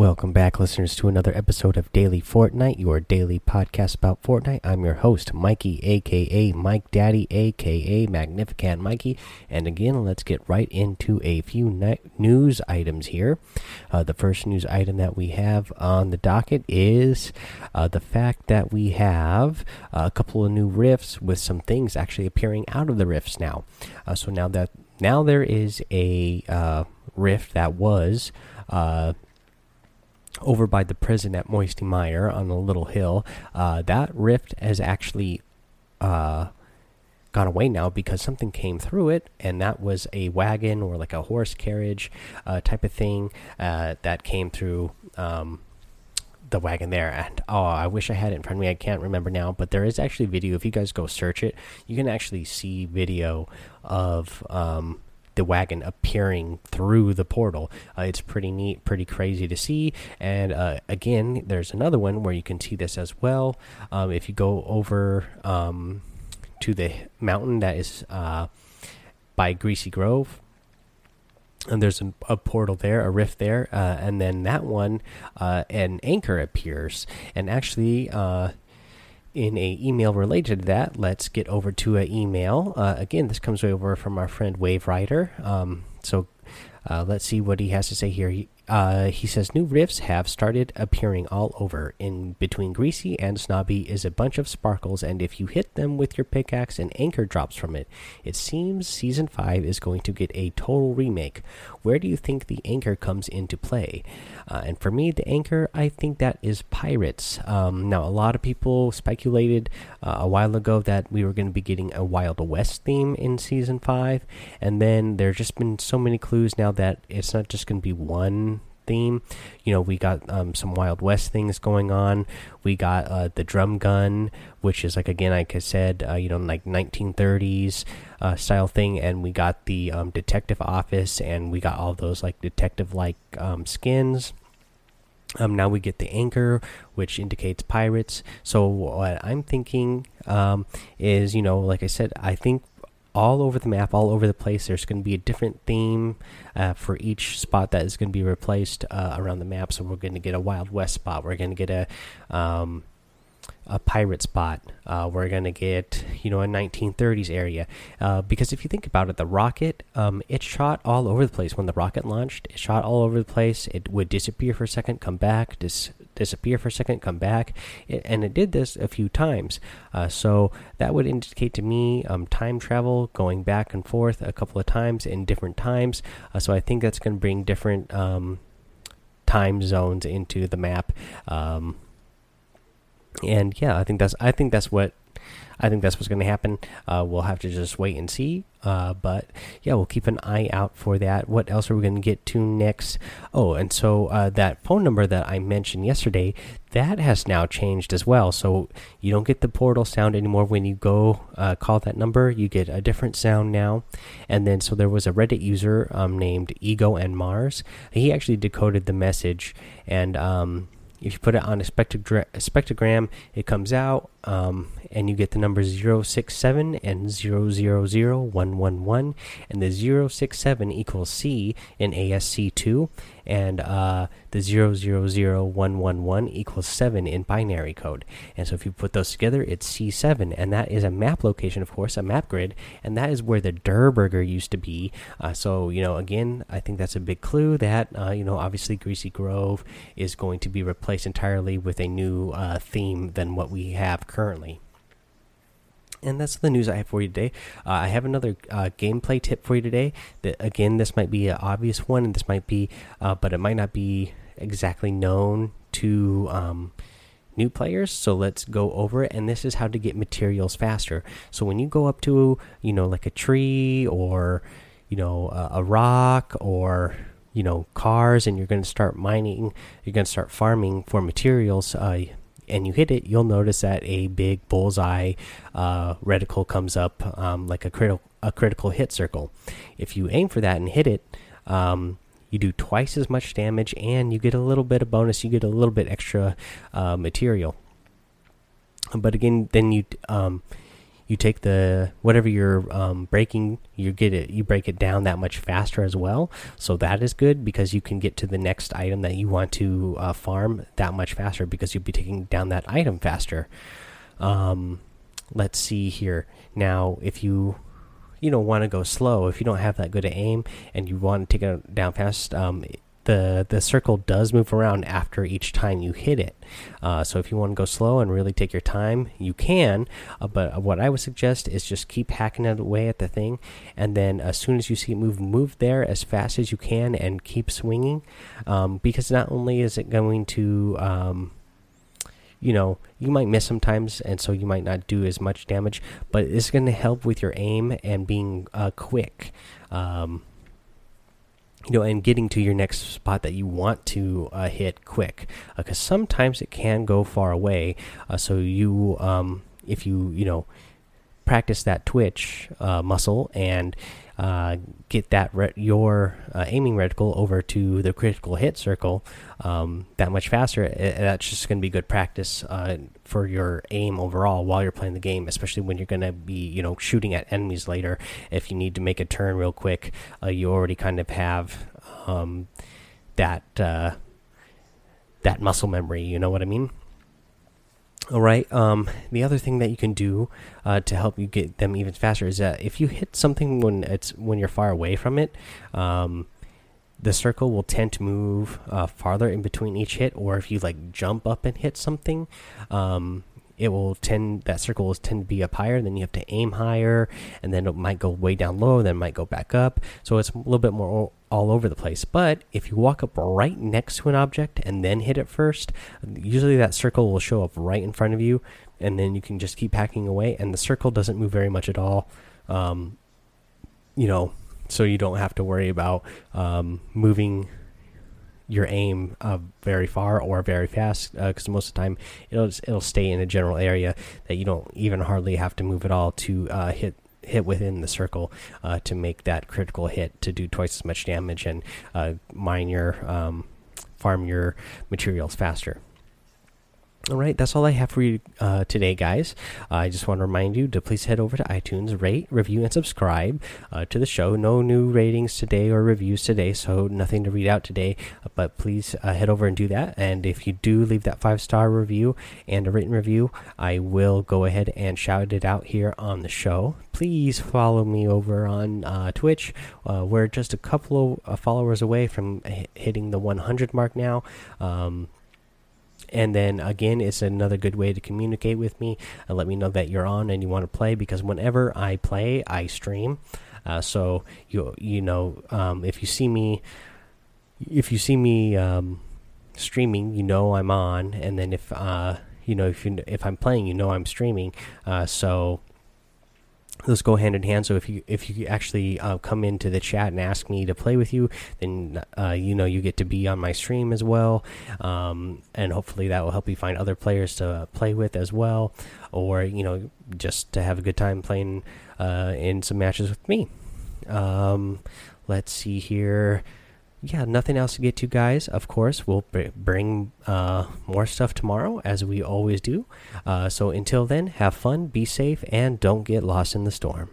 Welcome back, listeners, to another episode of Daily Fortnite, your daily podcast about Fortnite. I'm your host, Mikey, aka Mike Daddy, aka Magnificent Mikey. And again, let's get right into a few news items here. Uh, the first news item that we have on the docket is uh, the fact that we have a couple of new rifts with some things actually appearing out of the rifts now. Uh, so now that now there is a uh, rift that was uh, over by the prison at Moisty Mire on a little hill. Uh, that rift has actually uh, gone away now because something came through it, and that was a wagon or like a horse carriage uh, type of thing uh, that came through. Um, the wagon there and oh i wish i had it in front of me i can't remember now but there is actually video if you guys go search it you can actually see video of um, the wagon appearing through the portal. Uh, it's pretty neat, pretty crazy to see. And uh, again, there's another one where you can see this as well. Um, if you go over um, to the mountain that is uh, by Greasy Grove, and there's a, a, portal there, a rift there, uh, and then that one, uh, an anchor appears, and actually, uh, in a email related to that, let's get over to an email. Uh, again, this comes over from our friend Wave Rider. Um, so uh, let's see what he has to say here. He, uh, he says new rifts have started appearing all over. In between Greasy and Snobby is a bunch of sparkles, and if you hit them with your pickaxe, an anchor drops from it. It seems season five is going to get a total remake. Where do you think the anchor comes into play? Uh, and for me, the anchor, I think that is pirates. Um, now, a lot of people speculated uh, a while ago that we were going to be getting a Wild West theme in season five, and then there's just been so many clues now that it's not just going to be one theme. You know, we got um, some Wild West things going on. We got uh, the drum gun, which is like again, like I said, uh, you know, like 1930s uh, style thing, and we got the um, detective office, and we got all those like detective like um, skins. Um, now we get the anchor, which indicates pirates. So what I'm thinking um, is, you know, like I said, I think all over the map, all over the place. There's going to be a different theme uh, for each spot that is going to be replaced uh, around the map. So we're going to get a Wild West spot. We're going to get a um, a pirate spot. Uh, we're gonna get you know a 1930s area uh, because if you think about it, the rocket um, it shot all over the place when the rocket launched. It shot all over the place. It would disappear for a second, come back, disappear for a second, come back, it, and it did this a few times. Uh, so that would indicate to me um, time travel, going back and forth a couple of times in different times. Uh, so I think that's going to bring different um, time zones into the map. Um, and yeah, I think that's I think that's what I think that's what's going to happen. Uh, we'll have to just wait and see. Uh, but yeah, we'll keep an eye out for that. What else are we going to get to next? Oh, and so uh, that phone number that I mentioned yesterday that has now changed as well. So you don't get the portal sound anymore when you go uh, call that number. You get a different sound now. And then so there was a Reddit user um, named Ego and Mars. He actually decoded the message and. Um, if you put it on a, spectrogram, a spectrogram it comes out um, and you get the numbers 067 and 000111 and the 067 equals c in ASCII and uh, the 000111 equals 7 in binary code. And so if you put those together, it's C7. And that is a map location, of course, a map grid. And that is where the Durr Burger used to be. Uh, so, you know, again, I think that's a big clue that, uh, you know, obviously Greasy Grove is going to be replaced entirely with a new uh, theme than what we have currently. And that's the news I have for you today. Uh, I have another uh, gameplay tip for you today. That again, this might be an obvious one, and this might be, uh, but it might not be exactly known to um, new players. So let's go over it. And this is how to get materials faster. So when you go up to, you know, like a tree or, you know, a, a rock or you know cars, and you're going to start mining, you're going to start farming for materials. Uh, and you hit it, you'll notice that a big bullseye uh, reticle comes up, um, like a critical a critical hit circle. If you aim for that and hit it, um, you do twice as much damage, and you get a little bit of bonus. You get a little bit extra uh, material. But again, then you um, you take the whatever you're um, breaking, you get it, you break it down that much faster as well. So that is good because you can get to the next item that you want to uh, farm that much faster because you'll be taking down that item faster. Um, let's see here. Now, if you you know want to go slow, if you don't have that good aim and you want to take it down fast, um, the the circle does move around after each time you hit it. Uh, so if you want to go slow and really take your time, you can. Uh, but what I would suggest is just keep hacking away at the thing, and then as soon as you see it move, move there as fast as you can and keep swinging, um, because not only is it going to um, you know you might miss sometimes and so you might not do as much damage but it's going to help with your aim and being uh, quick um, you know, and getting to your next spot that you want to uh, hit quick, because uh, sometimes it can go far away. Uh, so you, um, if you, you know, practice that twitch uh, muscle and uh, get that your uh, aiming reticle over to the critical hit circle um, that much faster. It, that's just going to be good practice uh, for your aim overall while you're playing the game, especially when you're going to be you know shooting at enemies later. If you need to make a turn real quick, uh, you already kind of have um, that that muscle memory. You know what I mean? All right. Um, the other thing that you can do uh, to help you get them even faster is that if you hit something when it's when you're far away from it, um, the circle will tend to move uh, farther in between each hit. Or if you like jump up and hit something, um, it will tend that circle will tend to be up higher. Then you have to aim higher, and then it might go way down low, then might go back up. So it's a little bit more all over the place. But if you walk up right next to an object and then hit it first, usually that circle will show up right in front of you, and then you can just keep hacking away, and the circle doesn't move very much at all. Um, you know, so you don't have to worry about um, moving your aim uh, very far or very fast because uh, most of the time it'll it'll stay in a general area that you don't even hardly have to move at all to uh, hit hit within the circle uh, to make that critical hit to do twice as much damage and uh, mine your um, farm your materials faster. All right, that's all I have for you uh, today, guys. Uh, I just want to remind you to please head over to iTunes, rate, review, and subscribe uh, to the show. No new ratings today or reviews today, so nothing to read out today. But please uh, head over and do that. And if you do leave that five star review and a written review, I will go ahead and shout it out here on the show. Please follow me over on uh, Twitch. Uh, we're just a couple of followers away from hitting the 100 mark now. Um, and then again, it's another good way to communicate with me. and let me know that you're on and you want to play because whenever I play, I stream. Uh, so you you know um, if you see me if you see me um, streaming, you know I'm on, and then if uh, you know if you if I'm playing, you know I'm streaming. Uh, so those go hand in hand. So if you if you actually uh, come into the chat and ask me to play with you, then uh, you know you get to be on my stream as well, um, and hopefully that will help you find other players to play with as well, or you know just to have a good time playing uh, in some matches with me. Um, let's see here yeah, nothing else to get to, guys. Of course, we'll bring uh, more stuff tomorrow, as we always do. Uh, so until then, have fun, be safe, and don't get lost in the storm.